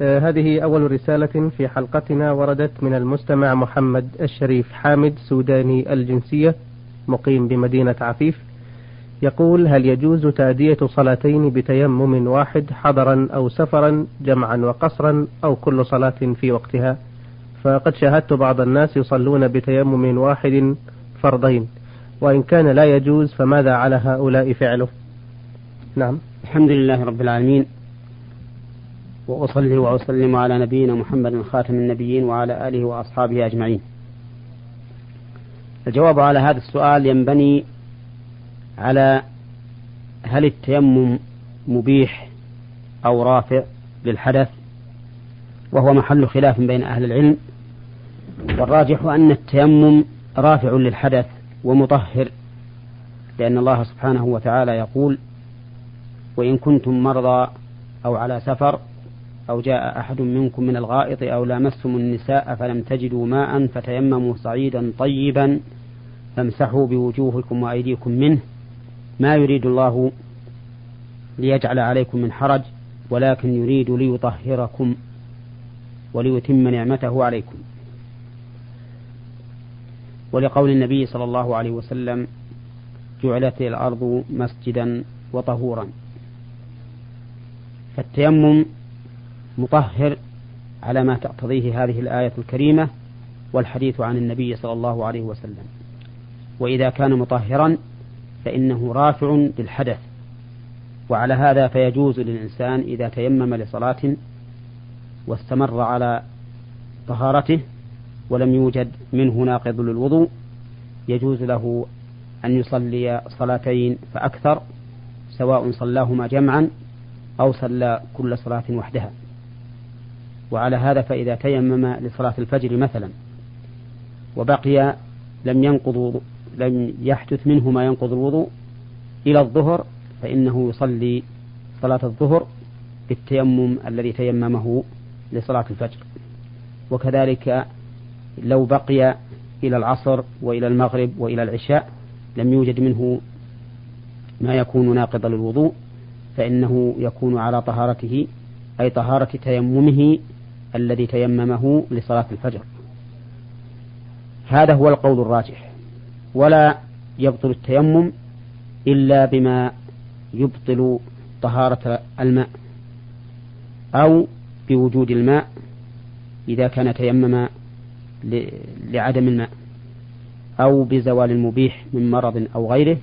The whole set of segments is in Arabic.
آه هذه أول رسالة في حلقتنا وردت من المستمع محمد الشريف حامد سوداني الجنسية مقيم بمدينة عفيف. يقول هل يجوز تأدية صلاتين بتيمم واحد حضرا أو سفرا جمعا وقصرا أو كل صلاة في وقتها؟ فقد شاهدت بعض الناس يصلون بتيمم واحد فرضين. وإن كان لا يجوز فماذا على هؤلاء فعله؟ نعم. الحمد لله رب العالمين. وأصلي وأسلم على نبينا محمد خاتم النبيين وعلى آله وأصحابه أجمعين. الجواب على هذا السؤال ينبني على هل التيمم مبيح أو رافع للحدث؟ وهو محل خلاف بين أهل العلم. والراجح أن التيمم رافع للحدث ومطهر لأن الله سبحانه وتعالى يقول وإن كنتم مرضى أو على سفر أو جاء أحد منكم من الغائط أو لامستم النساء فلم تجدوا ماء فتيمموا صعيدا طيبا فامسحوا بوجوهكم وأيديكم منه. ما يريد الله ليجعل عليكم من حرج ولكن يريد ليطهركم وليتم نعمته عليكم. ولقول النبي صلى الله عليه وسلم جعلت الأرض مسجدا وطهورا. فالتيمم مطهر على ما تقتضيه هذه الآية الكريمة والحديث عن النبي صلى الله عليه وسلم. وإذا كان مطهرا فإنه رافع للحدث. وعلى هذا فيجوز للإنسان إذا تيمم لصلاة واستمر على طهارته ولم يوجد منه ناقض للوضوء يجوز له أن يصلي صلاتين فأكثر سواء صلاهما جمعا أو صلى كل صلاة وحدها. وعلى هذا فإذا تيمم لصلاة الفجر مثلا وبقي لم ينقض لم يحدث منه ما ينقض الوضوء إلى الظهر فإنه يصلي صلاة الظهر بالتيمم الذي تيممه لصلاة الفجر. وكذلك لو بقي إلى العصر وإلى المغرب وإلى العشاء لم يوجد منه ما يكون ناقضا للوضوء فإنه يكون على طهارته أي طهارة تيممه الذي تيممه لصلاة الفجر. هذا هو القول الراجح. ولا يبطل التيمم إلا بما يبطل طهارة الماء أو بوجود الماء إذا كان تيمم لعدم الماء أو بزوال المبيح من مرض أو غيره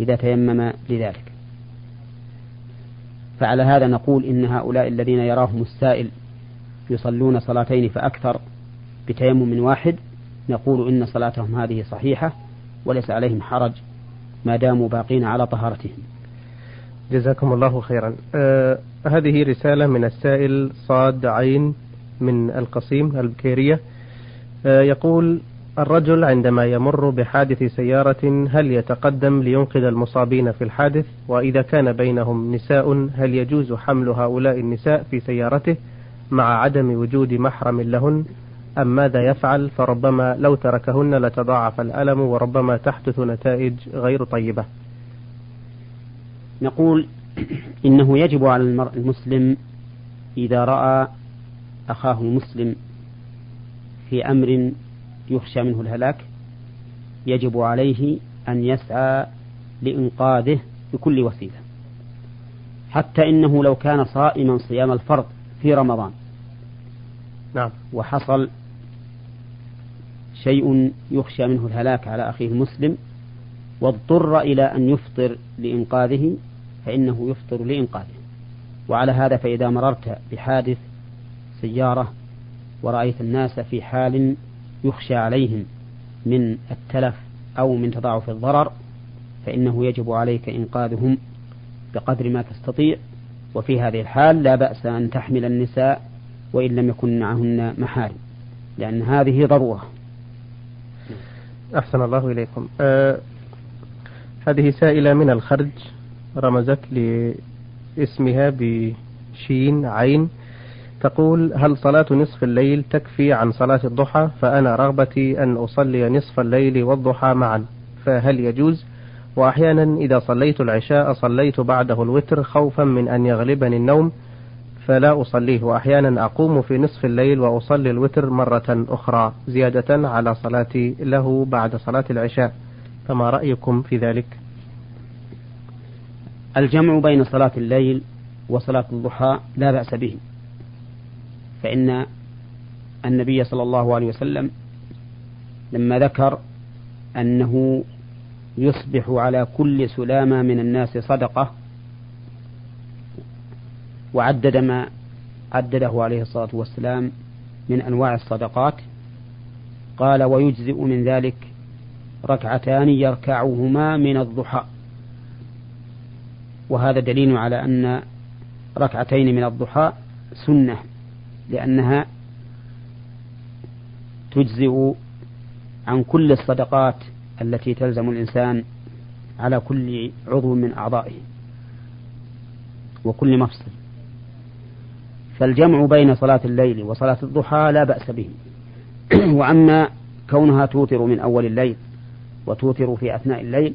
إذا تيمم لذلك. فعلى هذا نقول إن هؤلاء الذين يراهم السائل يصلون صلاتين فأكثر بتيمم واحد نقول إن صلاتهم هذه صحيحة وليس عليهم حرج ما داموا باقين على طهارتهم. جزاكم الله خيرا. آه هذه رسالة من السائل صاد عين من القصيم البكيرية. آه يقول الرجل عندما يمر بحادث سيارة هل يتقدم لينقذ المصابين في الحادث؟ وإذا كان بينهم نساء هل يجوز حمل هؤلاء النساء في سيارته؟ مع عدم وجود محرم لهن أم ماذا يفعل؟ فربما لو تركهن لتضاعف الألم وربما تحدث نتائج غير طيبة. نقول إنه يجب على المرء المسلم إذا رأى أخاه المسلم في أمر يخشى منه الهلاك يجب عليه أن يسعى لإنقاذه بكل وسيلة. حتى إنه لو كان صائما صيام الفرض في رمضان. نعم. وحصل شيء يخشى منه الهلاك على أخيه المسلم واضطر إلى أن يفطر لإنقاذه فإنه يفطر لإنقاذه. وعلى هذا فإذا مررت بحادث سيارة ورأيت الناس في حال يخشى عليهم من التلف أو من تضاعف الضرر فإنه يجب عليك إنقاذهم بقدر ما تستطيع. وفي هذه الحال لا بأس أن تحمل النساء وإن لم يكن معهن محارم لأن هذه ضرورة. أحسن الله إليكم. آه هذه سائلة من الخرج رمزت لاسمها بشين عين تقول هل صلاة نصف الليل تكفي عن صلاة الضحى؟ فأنا رغبتي أن أصلي نصف الليل والضحى معا فهل يجوز؟ وأحيانا إذا صليت العشاء صليت بعده الوتر خوفا من أن يغلبني النوم فلا أصليه. وأحيانا أقوم في نصف الليل وأصلي الوتر مرة أخرى زيادة على صلاتي له بعد صلاة العشاء. فما رأيكم في ذلك؟ الجمع بين صلاة الليل وصلاة الضحى لا بأس به فإن النبي صلى الله عليه وسلم لما ذكر أنه يصبح على كل سلامة من الناس صدقة. وعدد ما عدده عليه الصلاة والسلام من أنواع الصدقات. قال ويجزئ من ذلك ركعتان يركعهما من الضحى. وهذا دليل على أن ركعتين من الضحى سنة لأنها تجزئ عن كل الصدقات التي تلزم الإنسان على كل عضو من أعضائه وكل مفصل. فالجمع بين صلاة الليل وصلاة الضحى لا بأس به. وأما كونها توتر من أول الليل وتوتر في أثناء الليل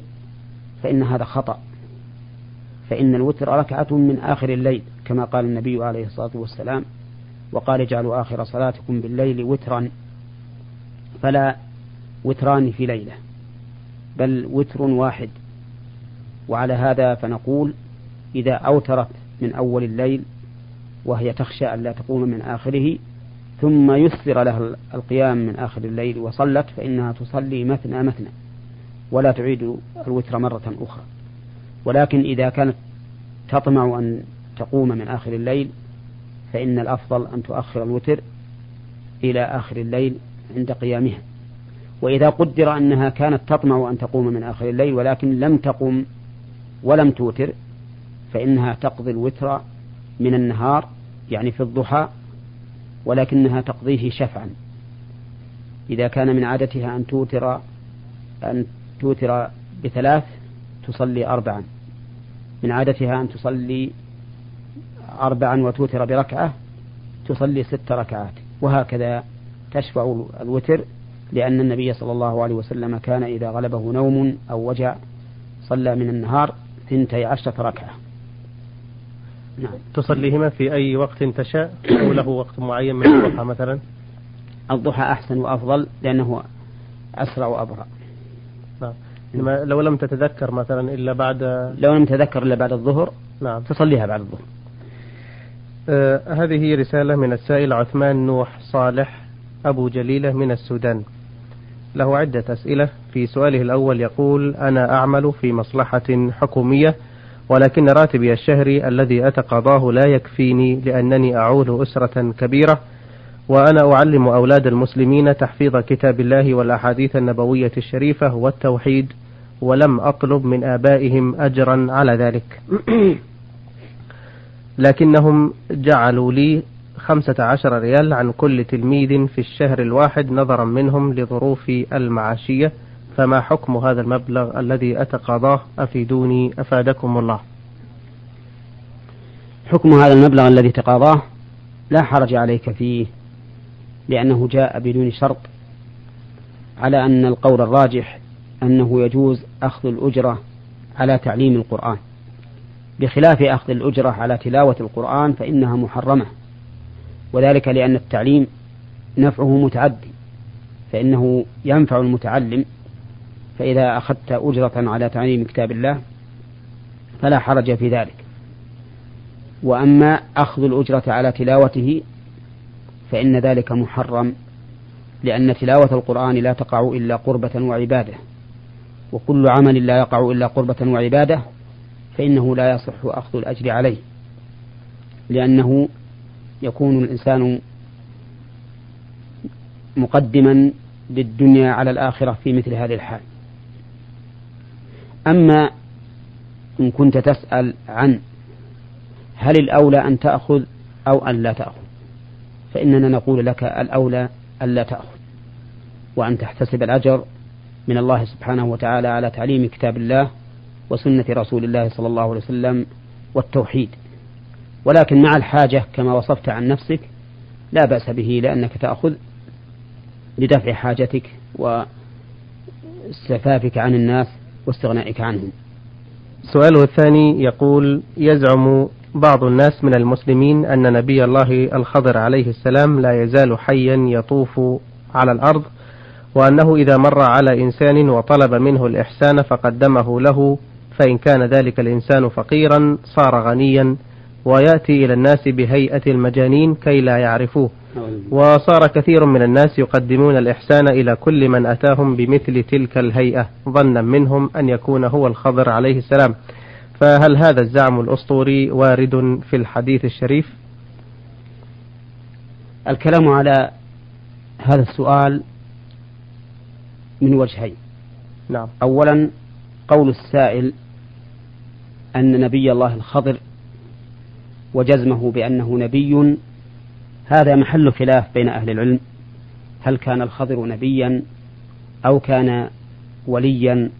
فإن هذا خطأ. فإن الوتر ركعة من آخر الليل كما قال النبي عليه الصلاة والسلام وقال اجعلوا آخر صلاتكم بالليل وترا فلا وتران في ليلة. بل وتر واحد. وعلى هذا فنقول إذا أوترت من أول الليل وهي تخشى أن لا تقوم من آخره ثم يسر لها القيام من آخر الليل وصلت فإنها تصلي مثنى مثنى ولا تعيد الوتر مرة أخرى. ولكن إذا كانت تطمع أن تقوم من آخر الليل فإن الأفضل أن تؤخر الوتر إلى آخر الليل عند قيامها. وإذا قدر أنها كانت تطمع أن تقوم من آخر الليل ولكن لم تقم ولم توتر فإنها تقضي الوتر من النهار يعني في الضحى ولكنها تقضيه شفعا. إذا كان من عادتها أن توتر أن توتر بثلاث تصلي أربعا. من عادتها أن تصلي أربعا وتوتر بركعة تصلي ست ركعات. وهكذا تشفع الوتر لأن النبي صلى الله عليه وسلم كان إذا غلبه نوم أو وجع صلى من النهار ثنتي عشرة ركعة. نعم. تصليهما في أي وقت تشاء؟ أو له وقت معين من الضحى مثلا؟ الضحى أحسن وأفضل لأنه أسرع وأبرأ نعم. لو لم تتذكر مثلا إلا بعد لو لم تتذكر إلا بعد الظهر نعم. تصليها بعد الظهر. آه هذه رسالة من السائل عثمان نوح صالح أبو جليلة من السودان. له عدة أسئلة. في سؤاله الأول يقول أنا أعمل في مصلحة حكومية ولكن راتبي الشهري الذي أتقاضاه لا يكفيني لأنني أعول أسرة كبيرة وأنا أعلم أولاد المسلمين تحفيظ كتاب الله والأحاديث النبوية الشريفة والتوحيد ولم أطلب من آبائهم أجرا على ذلك. لكنهم جعلوا لي خمسة عشر ريال عن كل تلميذ في الشهر الواحد نظرا منهم لظروفي المعاشية فما حكم هذا المبلغ الذي أتقاضاه؟ أفيدوني أفادكم الله. حكم هذا المبلغ الذي تقاضاه؟ لا حرج عليك فيه لأنه جاء بدون شرط على أن القول الراجح أنه يجوز أخذ الأجرة على تعليم القرآن. بخلاف أخذ الأجرة على تلاوة القرآن فإنها محرمة. وذلك لأن التعليم نفعه متعدي فإنه ينفع المتعلم فإذا أخذت أجرة على تعليم كتاب الله فلا حرج في ذلك. وأما أخذ الأجرة على تلاوته فإن ذلك محرم لأن تلاوة القرآن لا تقع إلا قربة وعبادة وكل عمل لا يقع إلا قربة وعبادة فإنه لا يصح أخذ الأجر عليه لأنه يكون الإنسان مقدما للدنيا على الآخرة في مثل هذه الحال. أما إن كنت تسأل عن هل الأولى أن تأخذ أو أن لا تأخذ فإننا نقول لك الأولى أن لا تأخذ وأن تحتسب الأجر من الله سبحانه وتعالى على تعليم كتاب الله وسنة رسول الله صلى الله عليه وسلم والتوحيد. ولكن مع الحاجة كما وصفت عن نفسك لا بأس به لأنك تأخذ لدفع حاجتك واستفافك عن الناس واستغنائك عنهم. سؤاله الثاني يقول يزعم بعض الناس من المسلمين أن نبي الله الخضر عليه السلام لا يزال حيا يطوف على الأرض وأنه إذا مر على إنسان وطلب منه الإحسان فقدمه له فإن كان ذلك الإنسان فقيرا صار غنيا. ويأتي إلى الناس بهيئة المجانين كي لا يعرفوه. وصار كثير من الناس يقدمون الإحسان إلى كل من أتاهم بمثل تلك الهيئة ظنا منهم أن يكون هو الخضر عليه السلام. فهل هذا الزعم الأسطوري وارد في الحديث الشريف؟ الكلام على هذا السؤال من وجهين. نعم. أولا قول السائل أن نبي الله الخضر وجزمه بأنه نبي. هذا محل خلاف بين أهل العلم. هل كان الخضر نبيا أو كان وليا؟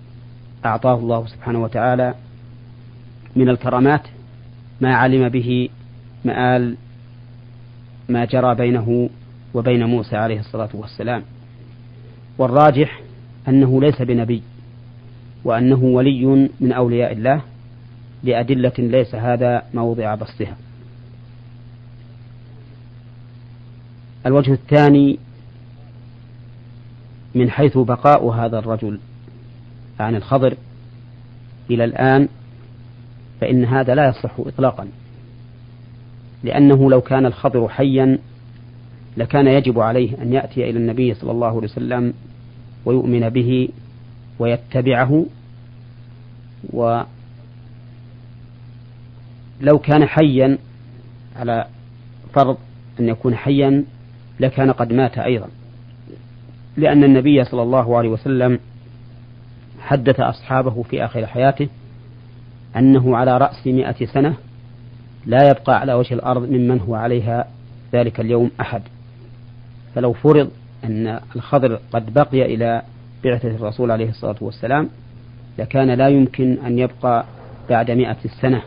أعطاه الله سبحانه وتعالى. من الكرامات ما علم به مآل ما جرى بينه وبين موسى عليه الصلاة والسلام. والراجح أنه ليس بنبي وأنه ولي من أولياء الله لأدلة ليس هذا موضع بسطها. الوجه الثاني من حيث بقاء هذا الرجل عن الخضر إلى الآن فإن هذا لا يصح إطلاقا. لأنه لو كان الخضر حيا لكان يجب عليه أن يأتي إلى النبي صلى الله عليه وسلم ويؤمن به ويتبعه. ولو كان حيا على فرض أن يكون حيا لكان قد مات أيضا. لأن النبي صلى الله عليه وسلم حدث أصحابه في آخر حياته أنه على رأس مئة سنة لا يبقى على وجه الأرض ممن هو عليها ذلك اليوم أحد. فلو فرض أن الخضر قد بقي إلى بعثة الرسول عليه الصلاة والسلام لكان لا يمكن أن يبقى بعد مئة السنة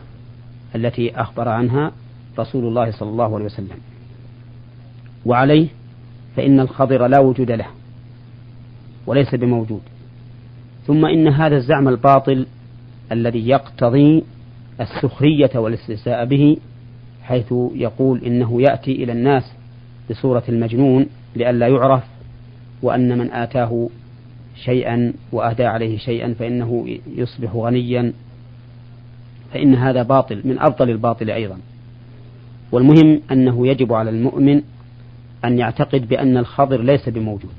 التي أخبر عنها رسول الله صلى الله عليه وسلم. وعليه فإن الخضر لا وجود له وليس بموجود. ثم إن هذا الزعم الباطل الذي يقتضي السخرية والاستهزاء به حيث يقول إنه يأتي إلى الناس بصورة المجنون لئلا يعرف وأن من آتاه شيئا وأهدى عليه شيئا فإنه يصبح غنيا. فإن هذا باطل من أبطل الباطل أيضا. والمهم أنه يجب على المؤمن أن يعتقد بأن الخضر ليس بموجود.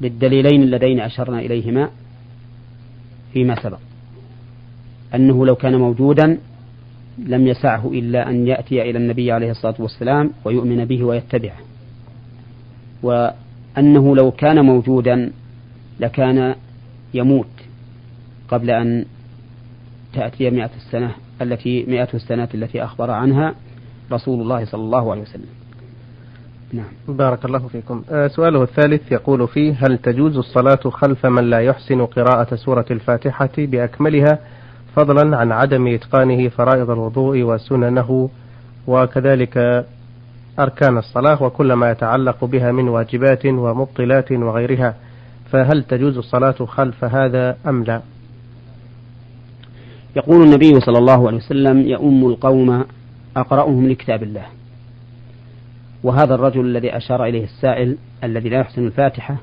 للدليلين اللذين أشرنا إليهما فيما سبق. أنه لو كان موجودا لم يسعه إلا أن يأتي إلى النبي عليه الصلاة والسلام ويؤمن به ويتبعه. وأنه لو كان موجودا لكان يموت قبل أن تأتي مئة السنة التي مئة السنوات التي أخبر عنها رسول الله صلى الله عليه وسلم. نعم. بارك الله فيكم. آه سؤاله الثالث يقول فيه هل تجوز الصلاة خلف من لا يحسن قراءة سورة الفاتحة بأكملها فضلا عن عدم إتقانه فرائض الوضوء وسننه وكذلك أركان الصلاة وكل ما يتعلق بها من واجبات ومبطلات وغيرها فهل تجوز الصلاة خلف هذا أم لا؟ يقول النبي صلى الله عليه وسلم يؤم القوم أقرأهم لكتاب الله. وهذا الرجل الذي أشار إليه السائل الذي لا يحسن الفاتحة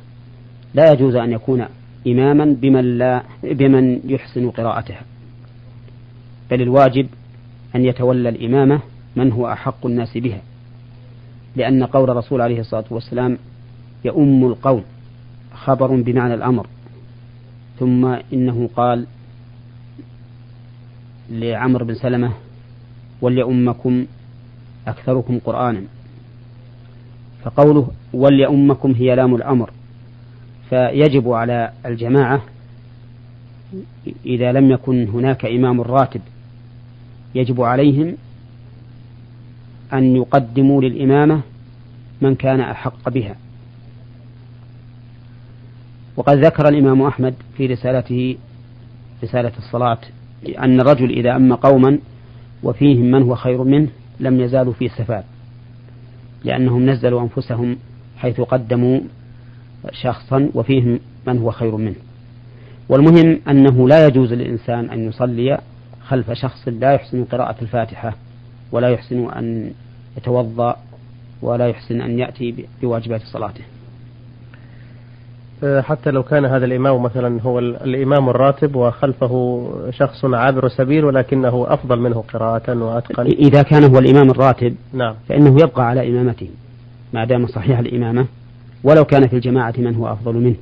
لا يجوز أن يكون إماما بمن, لا بمن يحسن قراءتها بل الواجب أن يتولى الإمامة من هو أحق الناس بها. لأن قول الرسول عليه الصلاة والسلام يؤم القوم خبر بمعنى الأمر. ثم إنه قال لعمر بن سلمة وليؤمكم أكثركم قرآنا. فقوله وليؤمكم هي لام الأمر. فيجب على الجماعة إذا لم يكن هناك إمام راتب يجب عليهم أن يقدموا للإمامة من كان أحق بها. وقد ذكر الإمام أحمد في رسالته رسالة الصلاة أن الرجل إذا أم قوما وفيهم من هو خير منه لم يزالوا في سفاد لأنهم نزلوا أنفسهم حيث قدموا شخصا وفيهم من هو خير منه. والمهم أنه لا يجوز للإنسان أن يصلي خلف شخص لا يحسن قراءة الفاتحة ولا يحسن أن يتوضأ ولا يحسن أن يأتي بواجبات صلاته. حتى لو كان هذا الإمام مثلا هو الإمام الراتب وخلفه شخص عابر سبيل ولكنه أفضل منه قراءة وأتقن. إذا كان هو الإمام الراتب نعم. فإنه يبقى على إمامته ما دام صحيح الإمامة ولو كان في الجماعة من هو أفضل منه.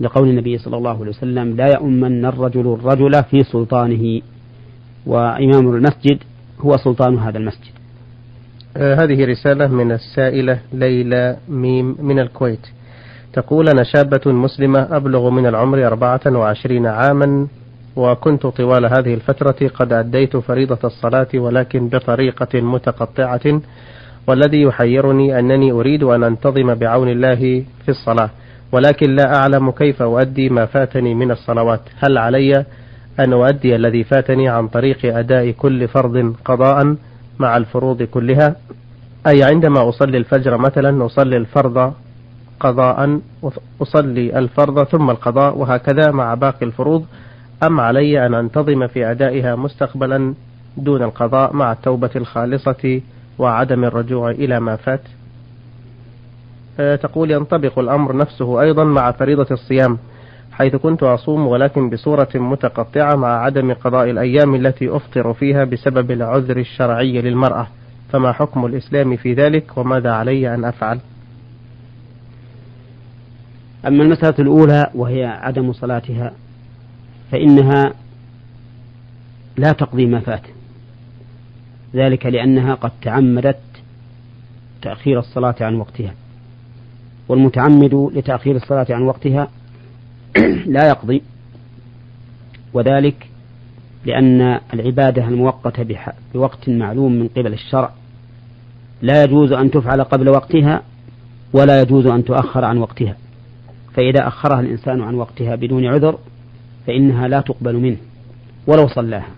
لقول النبي صلى الله عليه وسلم لا يؤمن الرجل الرجل في سلطانه. وإمام المسجد هو سلطان هذا المسجد. آه هذه رسالة من السائلة ليلى ميم من الكويت. تقول أنا شابة مسلمة أبلغ من العمر أربعة وعشرين عاما وكنت طوال هذه الفترة قد أديت فريضة الصلاة ولكن بطريقة متقطعة والذي يحيرني أنني أريد أن أنتظم بعون الله في الصلاة. ولكن لا أعلم كيف أؤدي ما فاتني من الصلوات. هل علي أن أؤدي الذي فاتني عن طريق أداء كل فرض قضاء مع الفروض كلها؟ أي عندما أصلي الفجر مثلا أصلي الفرض قضاء أصلي الفرض ثم القضاء وهكذا مع باقي الفروض. أم علي أن أنتظم في أدائها مستقبلا دون القضاء مع التوبة الخالصة وعدم الرجوع إلى ما فات؟ تقول ينطبق الأمر نفسه أيضا مع فريضة الصيام حيث كنت أصوم ولكن بصورة متقطعة مع عدم قضاء الأيام التي أفطر فيها بسبب العذر الشرعي للمرأة. فما حكم الإسلام في ذلك؟ وماذا علي أن أفعل؟ أما المسألة الأولى وهي عدم صلاتها فإنها لا تقضي ما فات. ذلك لأنها قد تعمدت تأخير الصلاة عن وقتها. والمتعمد لتأخير الصلاة عن وقتها لا يقضي. وذلك لأن العبادة المؤقتة بوقت معلوم من قبل الشرع. لا يجوز أن تفعل قبل وقتها ولا يجوز أن تؤخر عن وقتها. فإذا أخرها الإنسان عن وقتها بدون عذر فإنها لا تقبل منه ولو صلاها.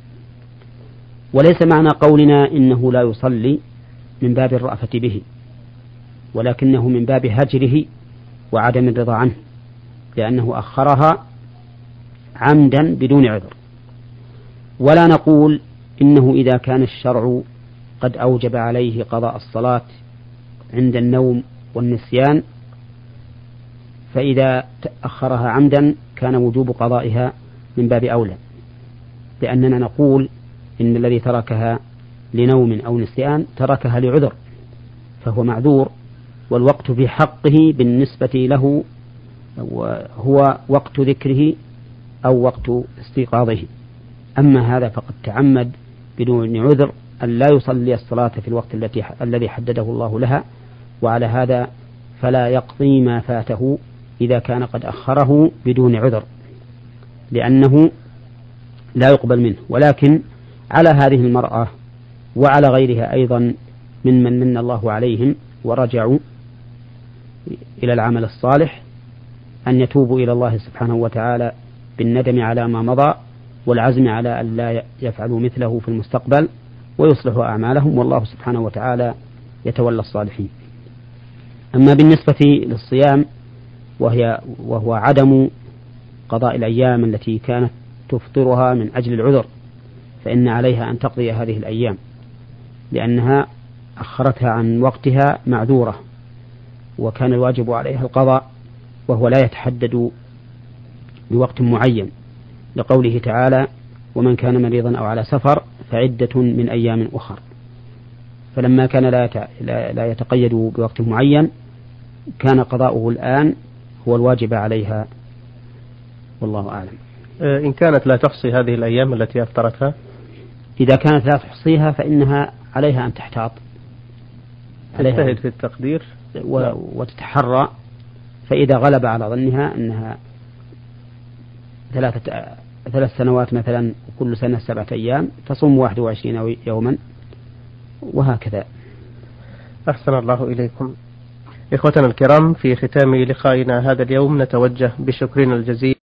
وليس معنى قولنا إنه لا يصلي من باب الرأفة به ولكنه من باب هجره وعدم الرضا عنه لأنه أخرها عمدا بدون عذر. ولا نقول إنه إذا كان الشرع قد أوجب عليه قضاء الصلاة عند النوم والنسيان فإذا أخرها عمدا كان وجوب قضائها من باب أولى. لأننا نقول إن الذي تركها لنوم أو نسيان تركها لعذر فهو معذور والوقت في حقه بالنسبة له هو وقت ذكره أو وقت استيقاظه. أما هذا فقد تعمد بدون عذر أن لا يصلي الصلاة في الوقت التي الذي حدده الله لها وعلى هذا فلا يقضي ما فاته إذا كان قد أخره بدون عذر لأنه لا يقبل منه. ولكن على هذه المرأة وعلى غيرها أيضا ممن من الله عليهم ورجعوا إلى العمل الصالح أن يتوبوا إلى الله سبحانه وتعالى بالندم على ما مضى والعزم على أن لا يفعلوا مثله في المستقبل ويصلحوا أعمالهم والله سبحانه وتعالى يتولى الصالحين. أما بالنسبة للصيام وهي وهو عدم قضاء الأيام التي كانت تفطرها من أجل العذر فإن عليها أن تقضي هذه الأيام لأنها أخرتها عن وقتها معذورة وكان الواجب عليها القضاء وهو لا يتحدد بوقت معين لقوله تعالى ومن كان مريضا أو على سفر فعدة من أيام أخر فلما كان لا لا يتقيد بوقت معين كان قضاؤه الآن هو الواجب عليها. والله أعلم. آه، إن كانت لا تحصي هذه الأيام التي أفطرتها؟ إذا كانت لا تحصيها فإنها عليها أن تحتاط. تجتهد في التقدير؟ و... وتتحرى. فإذا غلب على ظنها أنها ثلاثة ثلاث سنوات مثلا كل سنة سبعة أيام تصوم واحد وعشرين يوما وهكذا. أحسن الله إليكم. إخوتنا الكرام في ختام لقائنا هذا اليوم نتوجه بشكرنا الجزيل